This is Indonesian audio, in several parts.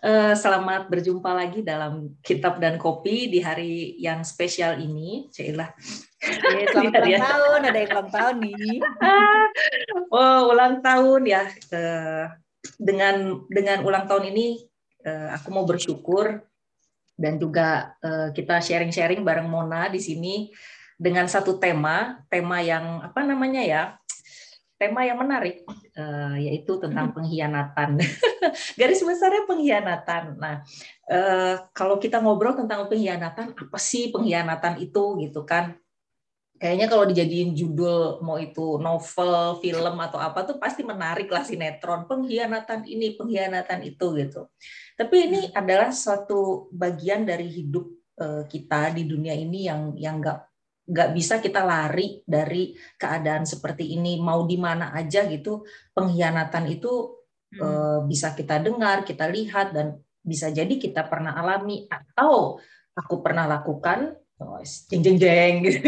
Uh, selamat berjumpa lagi dalam Kitab dan Kopi di hari yang spesial ini. Cailah. selamat ulang tahun, ada yang ulang tahun nih. oh, ulang tahun ya. Uh, dengan dengan ulang tahun ini, uh, aku mau bersyukur dan juga kita sharing-sharing bareng Mona di sini dengan satu tema, tema yang apa namanya ya? Tema yang menarik uh, yaitu tentang pengkhianatan. Garis besarnya pengkhianatan. Nah, uh, kalau kita ngobrol tentang pengkhianatan, apa sih pengkhianatan itu gitu kan? Kayaknya kalau dijadiin judul mau itu novel, film atau apa tuh pasti menarik lah sinetron pengkhianatan ini, pengkhianatan itu gitu. Tapi ini adalah suatu bagian dari hidup uh, kita di dunia ini yang yang nggak nggak bisa kita lari dari keadaan seperti ini mau di mana aja gitu pengkhianatan itu hmm. uh, bisa kita dengar kita lihat dan bisa jadi kita pernah alami atau aku pernah lakukan oh, jeng jeng jeng gitu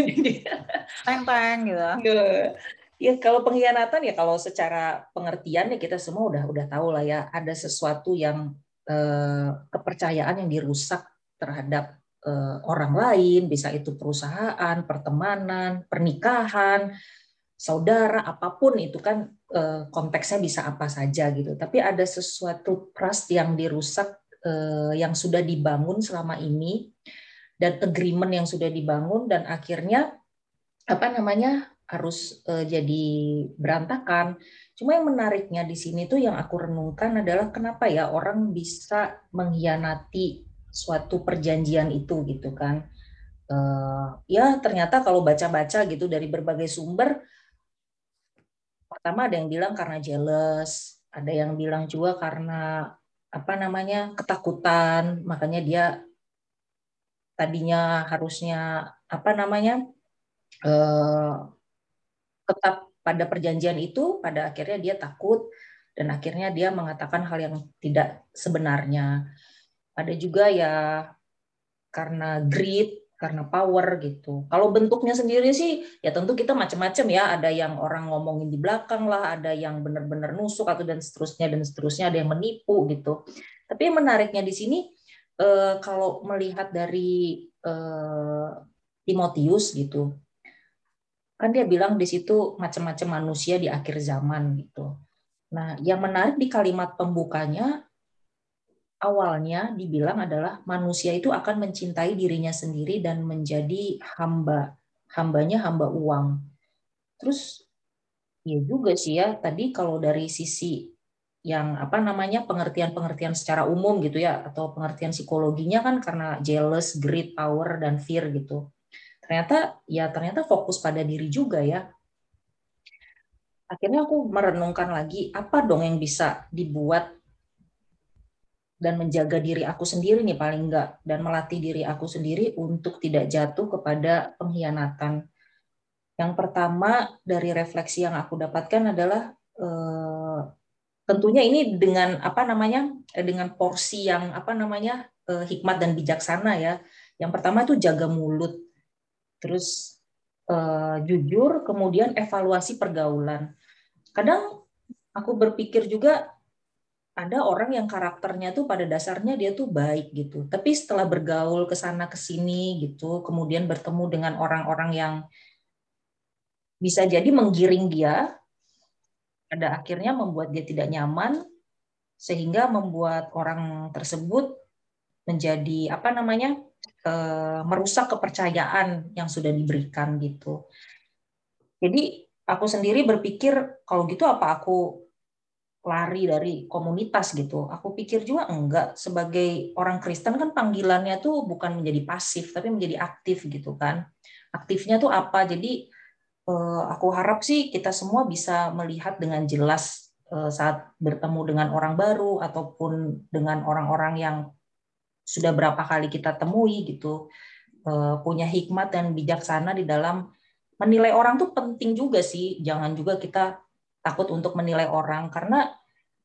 teng teng gitu iya. ya kalau pengkhianatan ya kalau secara pengertian ya kita semua udah udah tahu lah ya ada sesuatu yang uh, kepercayaan yang dirusak terhadap Eh, orang lain, bisa itu perusahaan, pertemanan, pernikahan, saudara, apa pun itu kan eh, konteksnya bisa apa saja gitu. Tapi ada sesuatu trust yang dirusak eh, yang sudah dibangun selama ini dan agreement yang sudah dibangun dan akhirnya apa namanya harus jadi berantakan. Cuma yang menariknya di sini tuh yang aku renungkan adalah kenapa ya orang bisa mengkhianati suatu perjanjian itu gitu kan. Uh, ya ternyata kalau baca-baca gitu dari berbagai sumber pertama ada yang bilang karena jealous ada yang bilang juga karena apa namanya ketakutan. Makanya dia tadinya harusnya apa namanya uh, tetap pada perjanjian itu pada akhirnya dia takut dan akhirnya dia mengatakan hal yang tidak sebenarnya ada juga ya karena greed, karena power gitu. Kalau bentuknya sendiri sih ya tentu kita macam-macam ya. Ada yang orang ngomongin di belakang lah, ada yang benar-benar nusuk atau dan seterusnya dan seterusnya, ada yang menipu gitu. Tapi yang menariknya di sini eh, kalau melihat dari eh, Timotius gitu, kan dia bilang di situ macam-macam manusia di akhir zaman gitu. Nah, yang menarik di kalimat pembukanya awalnya dibilang adalah manusia itu akan mencintai dirinya sendiri dan menjadi hamba. Hambanya hamba uang. Terus ya juga sih ya, tadi kalau dari sisi yang apa namanya pengertian-pengertian secara umum gitu ya atau pengertian psikologinya kan karena jealous, greed, power dan fear gitu. Ternyata ya ternyata fokus pada diri juga ya. Akhirnya aku merenungkan lagi apa dong yang bisa dibuat dan menjaga diri aku sendiri nih paling enggak dan melatih diri aku sendiri untuk tidak jatuh kepada pengkhianatan. Yang pertama dari refleksi yang aku dapatkan adalah eh, tentunya ini dengan apa namanya eh, dengan porsi yang apa namanya eh, hikmat dan bijaksana ya. Yang pertama itu jaga mulut, terus jujur, kemudian evaluasi pergaulan. Kadang aku berpikir juga ada orang yang karakternya tuh pada dasarnya dia tuh baik gitu. Tapi setelah bergaul ke sana ke sini gitu, kemudian bertemu dengan orang-orang yang bisa jadi menggiring dia pada akhirnya membuat dia tidak nyaman sehingga membuat orang tersebut menjadi apa namanya? Eh, merusak kepercayaan yang sudah diberikan gitu. Jadi aku sendiri berpikir kalau gitu apa aku lari dari komunitas gitu. Aku pikir juga enggak sebagai orang Kristen kan panggilannya tuh bukan menjadi pasif tapi menjadi aktif gitu kan. Aktifnya tuh apa? Jadi eh, aku harap sih kita semua bisa melihat dengan jelas eh, saat bertemu dengan orang baru ataupun dengan orang-orang yang sudah berapa kali kita temui gitu eh, punya hikmat dan bijaksana di dalam menilai orang tuh penting juga sih. Jangan juga kita takut untuk menilai orang karena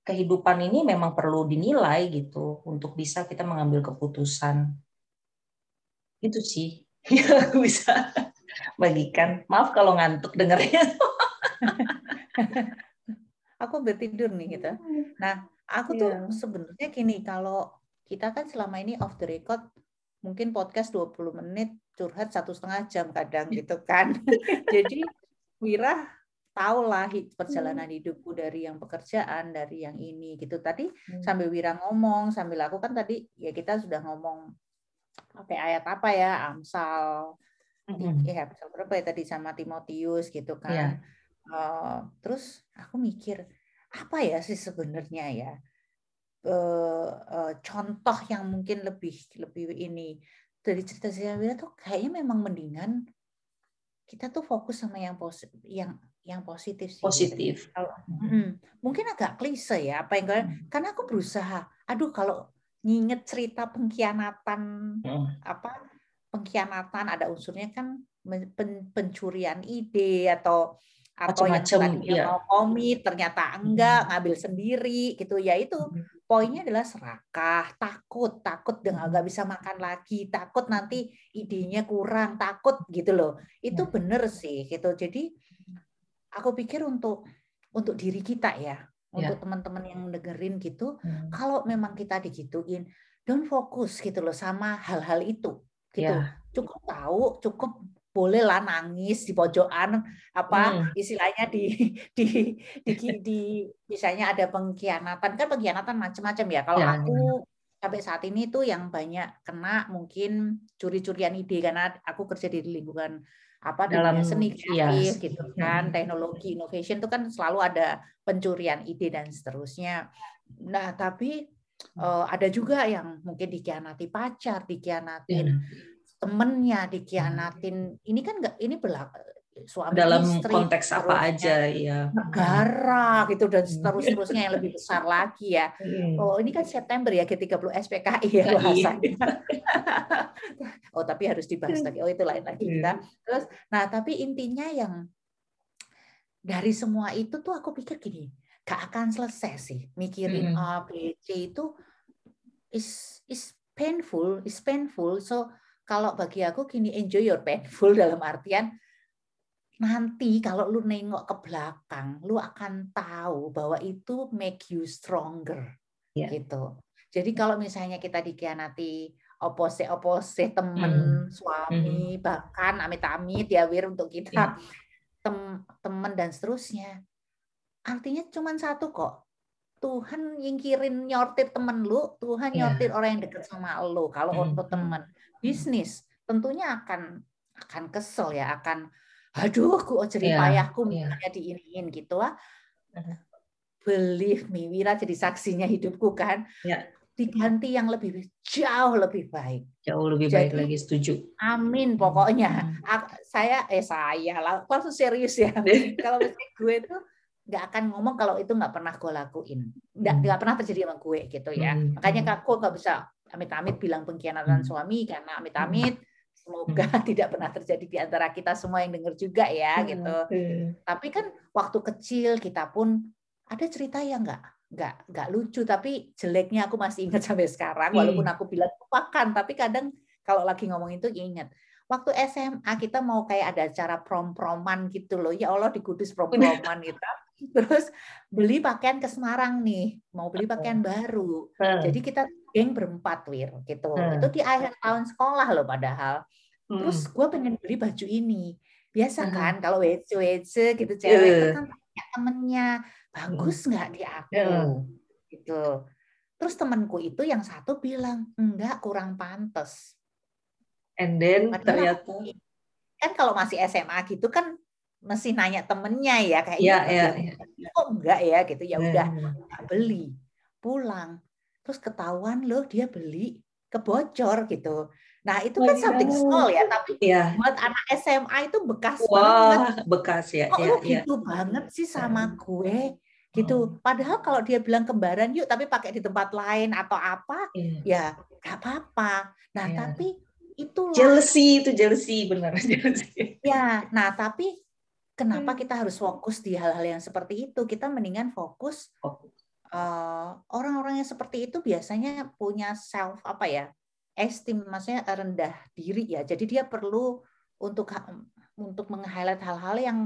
kehidupan ini memang perlu dinilai gitu untuk bisa kita mengambil keputusan. Itu sih yang aku bisa bagikan. Maaf kalau ngantuk dengarnya. aku tidur nih gitu. Nah, Aku tuh yeah. sebenarnya gini, kalau kita kan selama ini off the record mungkin podcast 20 menit curhat satu setengah jam kadang gitu kan. Jadi Wira tahu lah perjalanan hmm. hidupku dari yang pekerjaan, dari yang ini gitu. Tadi hmm. sambil Wira ngomong, sambil aku kan tadi ya kita sudah ngomong pakai ayat apa ya, Amsal, hmm. ya Amsal berapa ya tadi sama Timotius gitu kan. Yeah. Uh, terus aku mikir apa ya sih sebenarnya ya uh, uh, contoh yang mungkin lebih lebih ini dari cerita saya Wira tuh kayaknya memang mendingan kita tuh fokus sama yang positif yang yang positif sih. Positif. Kalau, hmm, mungkin agak klise ya apa yang hmm. karena aku berusaha. Aduh kalau nginget cerita pengkhianatan hmm. apa pengkhianatan ada unsurnya kan pen, pencurian ide atau atau Macem yang ya. mau komit ternyata enggak hmm. ngambil sendiri gitu ya itu hmm. poinnya adalah serakah takut takut dengan nggak bisa makan lagi takut nanti idenya kurang takut gitu loh itu ya. bener sih gitu jadi aku pikir untuk untuk diri kita ya, untuk ya. teman-teman yang dengerin gitu, hmm. kalau memang kita digituin, don't fokus gitu loh sama hal-hal itu, gitu. Ya. Cukup tahu, cukup boleh lah nangis di pojokan apa hmm. istilahnya di, di di di di misalnya ada pengkhianatan kan pengkhianatan macam-macam ya kalau ya, aku ya. sampai saat ini tuh yang banyak kena mungkin curi-curian ide karena aku kerja di lingkungan apa dalam seni kreatif iya. gitu kan teknologi innovation itu kan selalu ada pencurian ide dan seterusnya nah tapi uh, ada juga yang mungkin dikhianati pacar dikhianatin yeah. temennya dikhianatin ini kan enggak ini berlaku suami dalam istri, konteks apa aja ya negara gitu dan seterus-terusnya yang lebih besar lagi ya. Hmm. oh ini kan September ya G30 SPKI ya bahasanya. Oh tapi harus dibahas lagi. Oh itu lain lagi hmm. kita. Terus nah tapi intinya yang dari semua itu tuh aku pikir gini gak akan selesai sih mikirin hmm. A B C itu is is painful is painful. So kalau bagi aku gini enjoy your painful dalam artian nanti kalau lu nengok ke belakang, lu akan tahu bahwa itu make you stronger. Yeah. Gitu. Jadi kalau misalnya kita dikhianati opose-opose temen, mm. suami, mm. bahkan amit-amit ya Wir untuk kita yeah. tem temen dan seterusnya. Artinya cuma satu kok. Tuhan nyingkirin nyortir temen lu, Tuhan yeah. nyortir orang yang deket sama lu. Kalau mm. untuk temen bisnis, tentunya akan akan kesel ya, akan aduh aku jadi yeah. payahku yeah. diiniin gitu ah believe me Wira jadi saksinya hidupku kan yeah. diganti yang lebih jauh lebih baik jauh lebih jadi, baik lagi setuju amin pokoknya hmm. saya eh saya lah langsung serius ya kalau misalnya gue tuh nggak akan ngomong kalau itu nggak pernah gue lakuin nggak hmm. nggak pernah terjadi sama gue gitu ya hmm. makanya aku nggak bisa amit-amit bilang pengkhianatan hmm. suami karena amit-amit Semoga hmm. tidak pernah terjadi di antara kita semua yang dengar juga ya hmm. gitu. Hmm. Tapi kan waktu kecil kita pun ada cerita yang nggak nggak nggak lucu tapi jeleknya aku masih ingat sampai sekarang hmm. walaupun aku bilang lupakan tapi kadang kalau lagi ngomong itu ingat waktu SMA kita mau kayak ada acara prom-proman gitu loh ya Allah di Kudus prom-proman gitu terus beli pakaian ke Semarang nih mau beli pakaian baru hmm. jadi kita geng berempat wir gitu hmm. itu di akhir tahun sekolah loh padahal Terus hmm. gue pengen beli baju ini. Biasa hmm. kan kalau WC WC gitu cewek itu kan punya temennya bagus hmm. nggak di aku gitu. Terus temanku itu yang satu bilang enggak kurang pantas. And then Padahal ternyata kan kalau masih SMA gitu kan masih nanya temennya ya kayak yeah, yeah, yeah. oh enggak ya gitu ya udah yeah. beli pulang terus ketahuan loh dia beli kebocor gitu Nah, itu kan something small ya, tapi yeah. buat anak SMA itu bekas Wah, banget. bekas ya. Kok ya, lu ya. gitu banget sih sama gue? Gitu. Oh. Padahal kalau dia bilang kembaran yuk tapi pakai di tempat lain atau apa, yeah. ya nggak apa-apa. Nah, yeah. tapi itu jealousy itu jealousy benar jealousy. Ya, nah tapi kenapa hmm. kita harus fokus di hal-hal yang seperti itu? Kita mendingan fokus uh, orang-orang yang seperti itu biasanya punya self apa ya? esteem maksudnya rendah diri ya. Jadi dia perlu untuk untuk meng-highlight hal-hal yang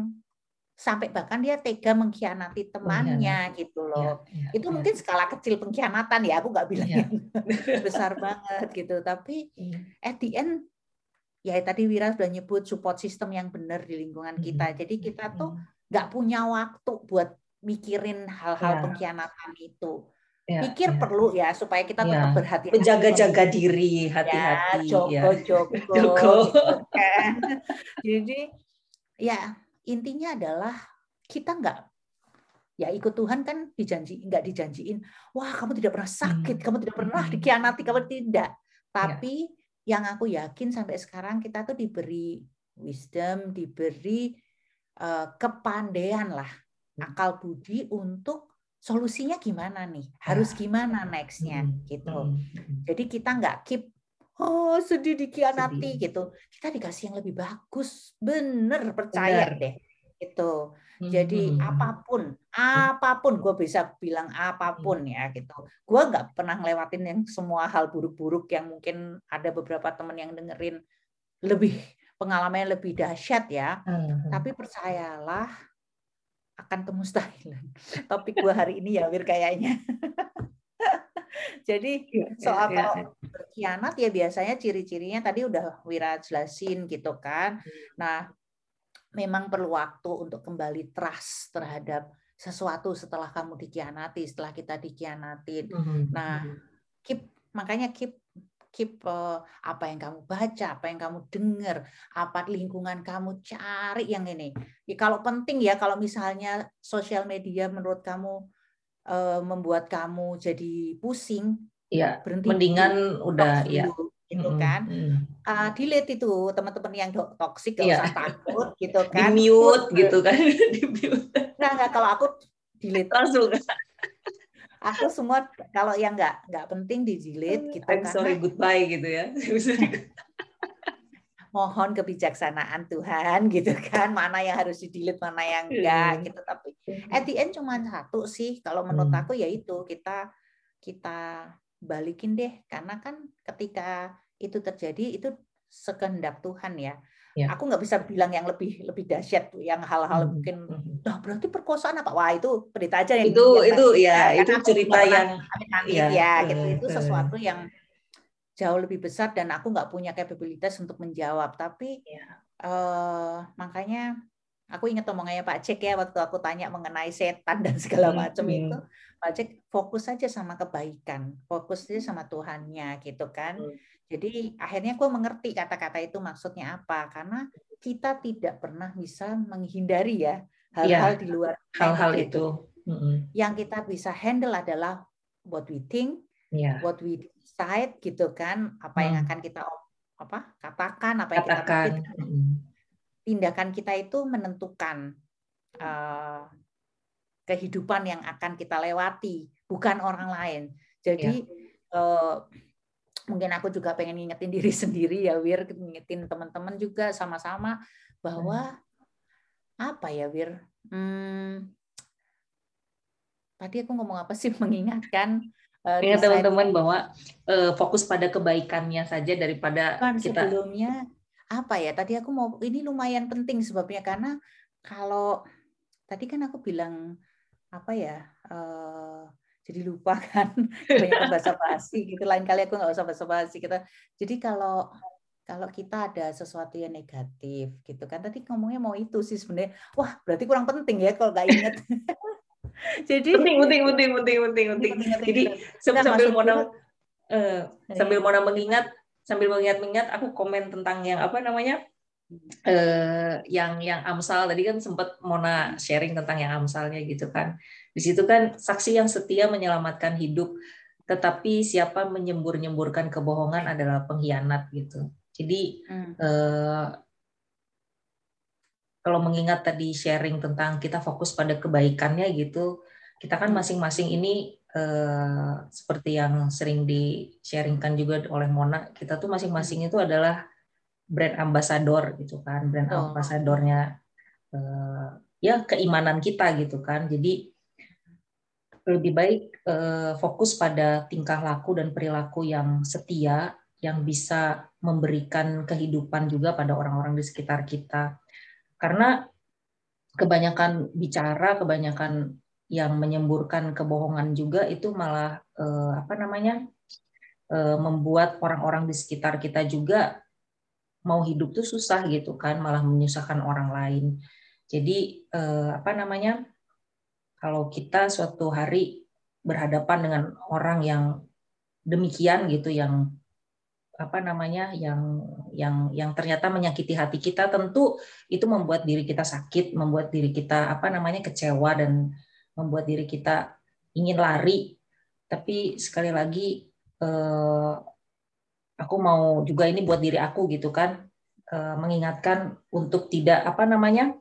sampai bahkan dia tega mengkhianati temannya gitu loh. Ya, ya, itu ya. mungkin skala kecil pengkhianatan ya, aku nggak bilang ya. besar banget gitu. Tapi ya. at the end ya tadi Wira sudah nyebut support system yang benar di lingkungan kita. Jadi kita tuh nggak punya waktu buat mikirin hal-hal ya. pengkhianatan itu. Ya, Pikir ya. perlu ya supaya kita tetap ya. berhati-hati. Menjaga-jaga diri, hati-hati. Ya, jogo-jogo. Ya. Jogo. Gitu kan. Jadi ya intinya adalah kita nggak ya ikut Tuhan kan dijanji nggak dijanjiin wah kamu tidak pernah sakit hmm. kamu tidak pernah hmm. dikhianati kamu tidak ya. tapi ya. yang aku yakin sampai sekarang kita tuh diberi wisdom diberi uh, kepandaian lah. Akal budi untuk solusinya gimana nih harus ya. gimana nextnya gitu jadi kita nggak keep oh sedih dikhianati sedih. gitu kita dikasih yang lebih bagus bener percaya Bener. deh itu jadi hmm. apa pun apa pun gue bisa bilang apa pun hmm. ya gitu gue nggak pernah ngelewatin yang semua hal buruk-buruk yang mungkin ada beberapa temen yang dengerin lebih pengalaman lebih dahsyat ya hmm. tapi percayalah akan kemustahilan topik gue hari ini ya Wir kayaknya Jadi iya, iya, soal ya, kalau berkhianat ya biasanya ciri-cirinya tadi udah Wira jelasin gitu kan. Hmm. Nah, memang perlu waktu untuk kembali trust terhadap sesuatu setelah kamu dikhianati, setelah kita dikhianatin. Hmm, nah, hmm. keep makanya keep keep uh, apa yang kamu baca, apa yang kamu dengar, apa lingkungan kamu cari yang ini. Ya, kalau penting ya kalau misalnya sosial media menurut kamu uh, membuat kamu jadi pusing, ya berhenti. Mendingan dulu, udah ya gitu kan. Uh, delete itu teman-teman yang toksik gak ya. usah takut gitu kan. Di mute gitu kan. Di mute. Nah, kalau aku delete langsung. Aku semua kalau yang nggak nggak penting di delete gitu I'm sorry goodbye gitu ya. mohon kebijaksanaan Tuhan gitu kan mana yang harus di delete mana yang enggak hmm. gitu tapi at the end cuma satu sih kalau menurut hmm. aku ya itu kita kita balikin deh karena kan ketika itu terjadi itu sekehendak Tuhan ya. Ya. Aku nggak bisa bilang yang lebih lebih dahsyat yang hal-hal hmm. mungkin, nah berarti perkosaan apa? Wah itu pendeta aja yang itu yang itu ya itu cerita yang ya, ya gitu itu sesuatu yang jauh lebih besar dan aku nggak punya kapabilitas untuk menjawab. Tapi ya. uh, makanya aku ingat omongannya Pak Cek ya waktu aku tanya mengenai setan dan segala macam hmm. itu. Pak Cek fokus saja sama kebaikan, fokus saja sama Tuhannya gitu kan. Hmm. Jadi akhirnya aku mengerti kata-kata itu maksudnya apa karena kita tidak pernah bisa menghindari ya hal-hal ya, di luar hal-hal itu. itu. Yang kita bisa handle adalah what we think, yeah. what we decide gitu kan apa hmm. yang akan kita apa katakan apa yang katakan. kita pikirkan. tindakan kita itu menentukan uh, kehidupan yang akan kita lewati bukan orang lain jadi yeah. uh, mungkin aku juga pengen ngingetin diri sendiri ya Wir ngingetin teman-teman juga sama-sama bahwa hmm. apa ya Wir? Hmm, tadi aku ngomong apa sih? Mengingatkan uh, teman-teman bahwa uh, fokus pada kebaikannya saja daripada kan, kita sebelumnya apa ya? Tadi aku mau ini lumayan penting sebabnya karena kalau tadi kan aku bilang apa ya uh, jadi lupa kan banyak bahasa basi gitu. Lain kali aku nggak usah bahasa basi kita jadi kalau kalau kita ada sesuatu yang negatif gitu kan. Tadi ngomongnya mau itu sih sebenarnya. Wah berarti kurang penting ya kalau nggak inget Jadi penting penting penting penting penting penting. Jadi sambil, sambil Mona uh, sambil Mona mengingat sambil mengingat-ingat aku komen tentang yang apa namanya? Uh, yang yang Amsal. Tadi kan sempat Mona sharing tentang yang Amsalnya gitu kan. Di situ kan saksi yang setia menyelamatkan hidup, tetapi siapa menyembur-nyemburkan kebohongan adalah pengkhianat gitu. Jadi hmm. uh, kalau mengingat tadi sharing tentang kita fokus pada kebaikannya gitu, kita kan masing-masing ini eh, seperti yang sering di sharingkan juga oleh Mona, kita tuh masing-masing itu adalah brand ambassador gitu kan, brand oh. ambassadornya eh, ya keimanan kita gitu kan. Jadi lebih baik eh, fokus pada tingkah laku dan perilaku yang setia yang bisa memberikan kehidupan juga pada orang-orang di sekitar kita karena kebanyakan bicara, kebanyakan yang menyemburkan kebohongan juga itu malah eh, apa namanya eh, membuat orang-orang di sekitar kita juga mau hidup tuh susah gitu kan, malah menyusahkan orang lain. Jadi eh, apa namanya kalau kita suatu hari berhadapan dengan orang yang demikian gitu, yang apa namanya yang yang yang ternyata menyakiti hati kita tentu itu membuat diri kita sakit membuat diri kita apa namanya kecewa dan membuat diri kita ingin lari. Tapi sekali lagi eh, aku mau juga ini buat diri aku gitu kan eh, mengingatkan untuk tidak apa namanya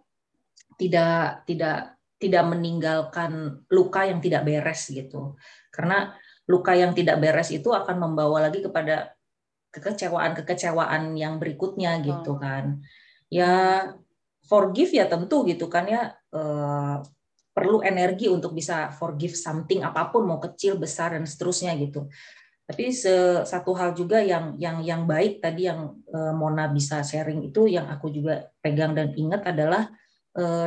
tidak tidak tidak meninggalkan luka yang tidak beres gitu. Karena luka yang tidak beres itu akan membawa lagi kepada kekecewaan-kekecewaan yang berikutnya gitu kan. Ya forgive ya tentu gitu kan ya eh, perlu energi untuk bisa forgive something apa pun mau kecil besar dan seterusnya gitu tapi satu hal juga yang yang yang baik tadi yang uh, Mona bisa sharing itu yang aku juga pegang dan ingat adalah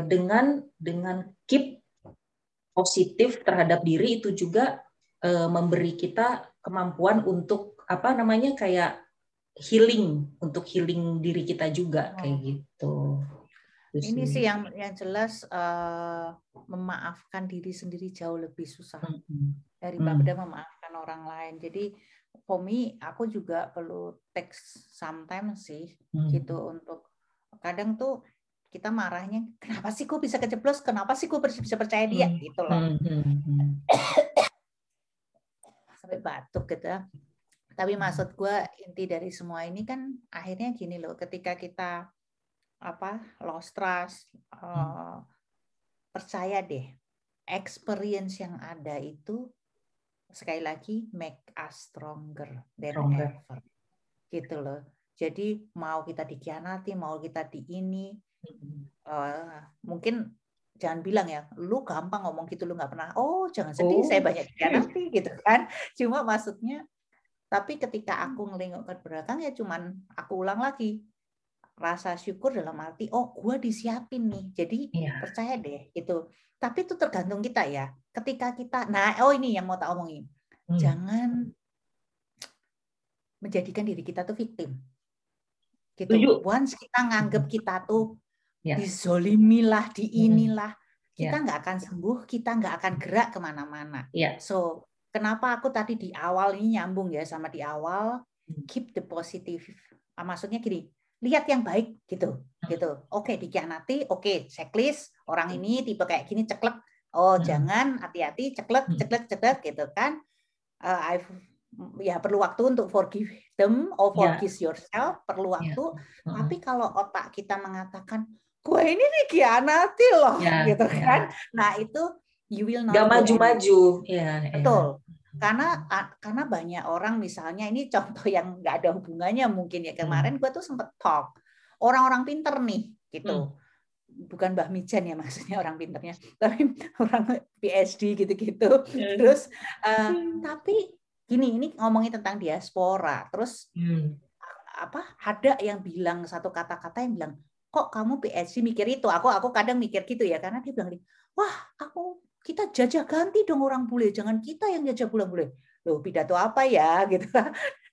dengan dengan keep positif terhadap diri itu juga uh, memberi kita kemampuan untuk apa namanya kayak healing untuk healing diri kita juga kayak oh. gitu. Ini sih yang yang jelas uh, memaafkan diri sendiri jauh lebih susah hmm. daripada hmm. memaafkan orang lain. Jadi for me, aku juga perlu text sometimes sih hmm. gitu untuk kadang tuh kita marahnya kenapa sih kok bisa keceplos kenapa sih kok bisa percaya dia? Hmm. gitu loh. Hmm. sampai batuk gitu. Tapi maksud gue inti dari semua ini kan akhirnya gini loh ketika kita apa lost trust uh, percaya deh experience yang ada itu sekali lagi make us stronger than stronger. ever. Gitu loh. Jadi mau kita dikhianati mau kita di ini uh, mungkin jangan bilang ya lu gampang ngomong gitu lu nggak pernah oh jangan sedih oh. saya banyak dikhianati gitu kan cuma maksudnya tapi ketika aku ngelinguk ke belakang ya cuman aku ulang lagi rasa syukur dalam arti oh gue disiapin nih jadi yeah. percaya deh itu tapi itu tergantung kita ya ketika kita nah oh ini yang mau tak omongin hmm. jangan menjadikan diri kita tuh victim gitu Tujuh. once kita nganggep kita tuh yeah. dizolimi lah di hmm. inilah kita nggak yeah. akan sembuh kita nggak akan gerak ke mana-mana yeah. so kenapa aku tadi di awal ini nyambung ya sama di awal hmm. keep the positive ah, maksudnya gini lihat yang baik gitu gitu oke dikhianati oke checklist orang ini tipe kayak gini ceklek oh hmm. jangan hati-hati ceklek hmm. ceklek ceklek gitu kan uh, I've ya perlu waktu untuk forgive them or ya. forgive yeah. yourself perlu ya. waktu yeah. uh-huh. tapi kalau otak kita mengatakan gue ini dikhianati loh yeah. gitu yeah. kan nah itu you will not gak maju-maju ya betul karena karena banyak orang misalnya ini contoh yang nggak ada hubungannya mungkin ya kemarin hmm. gue tuh sempet talk orang-orang pinter nih gitu hmm. bukan Mbah Mijan ya maksudnya orang pinternya tapi orang PhD gitu-gitu hmm. terus uh, hmm. tapi gini ini ngomongin tentang diaspora terus hmm. apa ada yang bilang satu kata-kata yang bilang kok kamu PhD mikir itu aku aku kadang mikir gitu ya karena dia bilang wah aku kita jajah ganti dong orang bule, jangan kita yang jajah pulang bule. Loh, pidato apa ya gitu.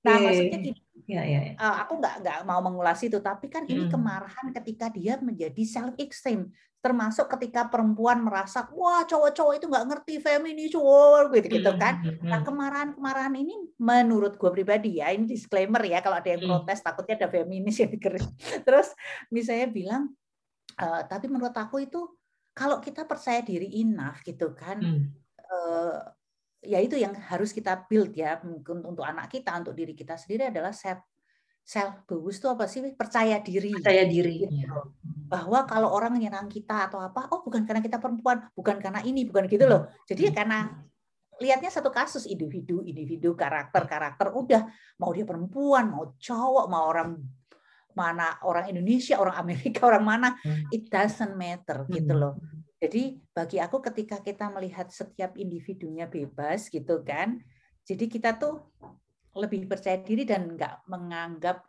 Nah, yeah, maksudnya gini, yeah, yeah, yeah. Aku nggak nggak mau mengulas itu, tapi kan ini hmm. kemarahan ketika dia menjadi self esteem, termasuk ketika perempuan merasa wah cowok-cowok itu nggak ngerti feminis cowok gitu gitu kan. Nah kemarahan-kemarahan ini menurut gue pribadi ya, ini disclaimer ya kalau ada yang protes takutnya ada feminis yang dikeris. Terus misalnya bilang, uh, tapi menurut aku itu kalau kita percaya diri enough gitu kan hmm. uh, ya itu yang harus kita build ya mungkin untuk anak kita untuk diri kita sendiri adalah self self bagus itu apa sih percaya diri percaya diri gitu. ya. bahwa kalau orang menyerang kita atau apa oh bukan karena kita perempuan bukan karena ini bukan gitu loh jadi ya karena lihatnya satu kasus individu individu karakter karakter udah mau dia perempuan mau cowok mau orang mana orang Indonesia, orang Amerika, orang mana, hmm. it doesn't matter hmm. gitu loh. Jadi bagi aku ketika kita melihat setiap individunya bebas gitu kan, jadi kita tuh lebih percaya diri dan nggak menganggap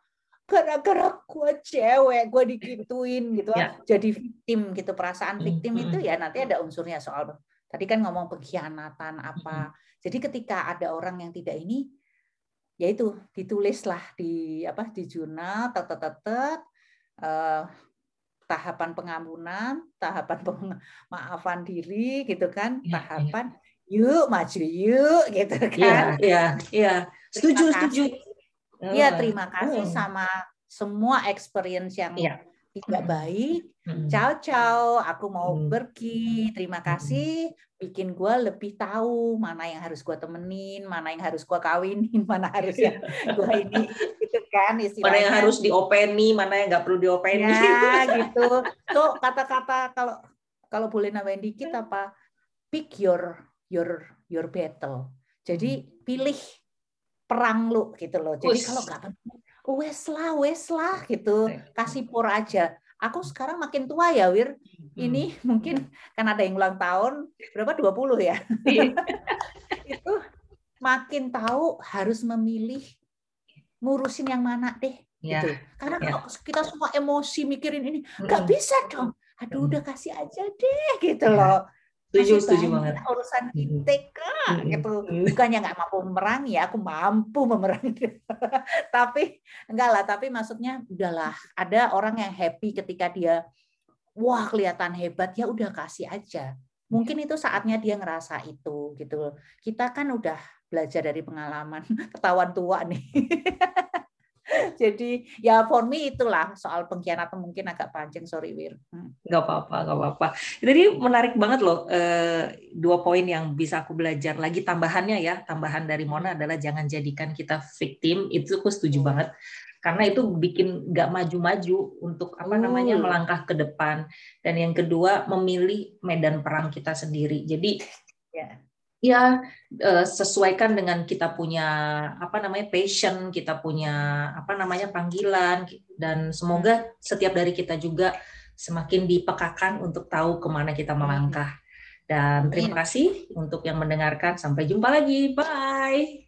gara-gara gue cewek gue dikituin gitu. Ya. jadi victim gitu perasaan victim itu ya nanti ada unsurnya soal tadi kan ngomong pengkhianatan apa. Jadi ketika ada orang yang tidak ini ya itu ditulislah di apa di jurnal tet tet uh, tahapan pengampunan tahapan pemaafan diri gitu kan. Ya, tahapan ya. yuk maju yuk gitu iya, kan. iya iya setuju setuju Iya, terima kasih hmm. sama semua experience yang ya. tidak baik. Hmm. Ciao ciao, aku mau hmm. pergi. Terima kasih, bikin gue lebih tahu mana yang harus gue temenin, mana yang harus gue kawinin, mana harus yang gue ini, gitu kan istilahnya. Mana yang harus diopeni, mana yang nggak perlu diopeni. Ya, gitu. Tuh kata-kata kalau kalau boleh nambahin dikit apa? Pick your your your battle. Jadi pilih perang lu gitu loh. Jadi Ush. kalau nggak wes lah, wes lah gitu, kasih pur aja. Aku sekarang makin tua ya, Wir. Ini hmm. mungkin kan ada yang ulang tahun berapa 20 ya. Iya. itu makin tahu harus memilih ngurusin yang mana deh ya. gitu. Karena ya. kalau kita semua emosi mikirin ini nggak bisa dong. Aduh udah kasih aja deh gitu ya. loh setuju setuju banget. urusan kita kak. Gitu. Bukannya nggak mampu memerangi ya aku mampu memerangi. Tapi enggak lah tapi maksudnya udahlah. Ada orang yang happy ketika dia wah kelihatan hebat ya udah kasih aja. Mungkin itu saatnya dia ngerasa itu gitu kita kan udah belajar dari pengalaman ketahuan tua nih Jadi ya for me itulah soal pengkhianatan mungkin agak panjang, sorry Wir. Hmm. Gak apa-apa, gak apa-apa. Jadi menarik banget loh eh, dua poin yang bisa aku belajar lagi tambahannya ya, tambahan dari Mona adalah jangan jadikan kita victim. Itu aku setuju hmm. banget karena itu bikin nggak maju-maju untuk apa namanya melangkah ke depan dan yang kedua memilih medan perang kita sendiri jadi ya ya eh, sesuaikan dengan kita punya apa namanya passion, kita punya apa namanya panggilan dan semoga setiap dari kita juga semakin dipekakan untuk tahu ke mana kita melangkah. Dan terima kasih untuk yang mendengarkan. Sampai jumpa lagi. Bye.